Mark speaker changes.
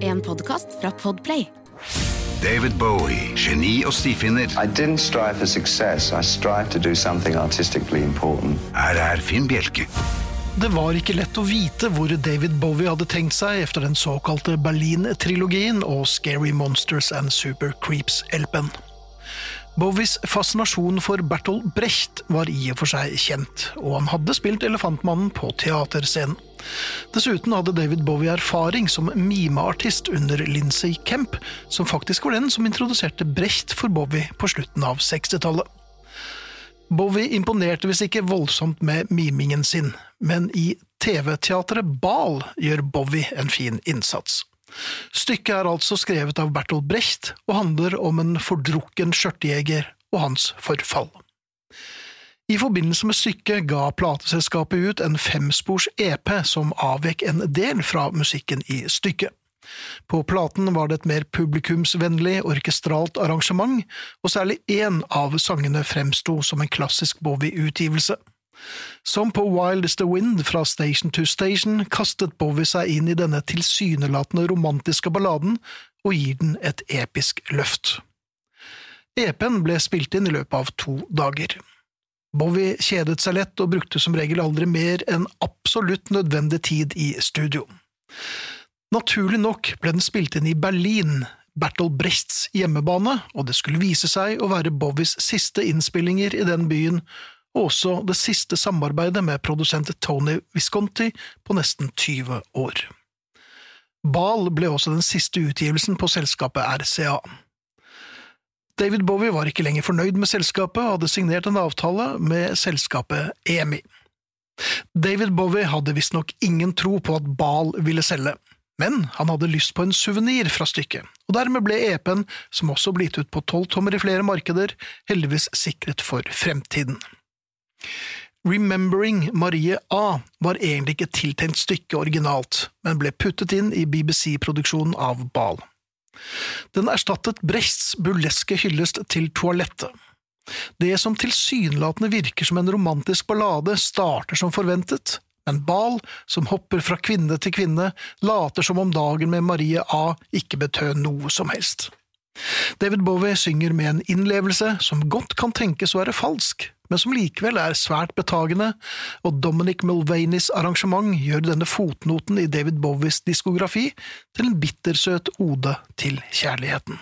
Speaker 1: En podkast fra Podplay.
Speaker 2: David Bowie, geni og stifinner.
Speaker 3: I didn't strive for success. I strived to do something artistically important.
Speaker 2: Her er Finn Bjelke.
Speaker 4: Det var ikke lett å vite hvor David Bowie hadde tenkt seg efter den såkalte Berlin-trilogien og Scary Monsters and Super Creeps-LP-en. Bowies fascinasjon for Bertolt Brecht var i og for seg kjent, og han hadde spilt Elefantmannen på teaterscenen. Dessuten hadde David Bowie erfaring som mimeartist under Lindsay Kemp, som faktisk var den som introduserte Brecht for Bowie på slutten av 60-tallet. Bowie imponerte visst ikke voldsomt med mimingen sin, men i TV-teatret Bal gjør Bowie en fin innsats. Stykket er altså skrevet av Bertolt Brecht og handler om en fordrukken skjørtejeger og hans forfall. I forbindelse med stykket ga plateselskapet ut en femspors EP som avvek en del fra musikken i stykket. På platen var det et mer publikumsvennlig, orkestralt arrangement, og særlig én av sangene fremsto som en klassisk Bowie-utgivelse. Som på Wild is the Wind fra Station to Station kastet Bowie seg inn i denne tilsynelatende romantiske balladen og gir den et episk løft. EP-en ble spilt inn i løpet av to dager. Bowie kjedet seg lett og brukte som regel aldri mer enn absolutt nødvendig tid i studio. Naturlig nok ble den spilt inn i Berlin, Bertolt Brechts hjemmebane, og det skulle vise seg å være Bowies siste innspillinger i den byen, og også det siste samarbeidet med produsent Tony Visconti på nesten 20 år. Bal ble også den siste utgivelsen på selskapet RCA. David Bowie var ikke lenger fornøyd med selskapet og hadde signert en avtale med selskapet EMI. David Bowie hadde visstnok ingen tro på at Bal ville selge, men han hadde lyst på en suvenir fra stykket, og dermed ble EP-en, som også ble gitt ut på tolvtommer i flere markeder, heldigvis sikret for fremtiden. Remembering Marie A var egentlig ikke tiltenkt stykket originalt, men ble puttet inn i BBC-produksjonen av Bal. Den erstattet Brechts burleske hyllest til toalettet. Det som tilsynelatende virker som en romantisk ballade, starter som forventet, men Bal, som hopper fra kvinne til kvinne, later som om dagen med Marie A ikke betød noe som helst. David Bowie synger med en innlevelse som godt kan tenkes å være falsk, men som likevel er svært betagende, og Dominic Mulvaneys arrangement gjør denne fotnoten i David Bowies diskografi til en bittersøt ode til kjærligheten.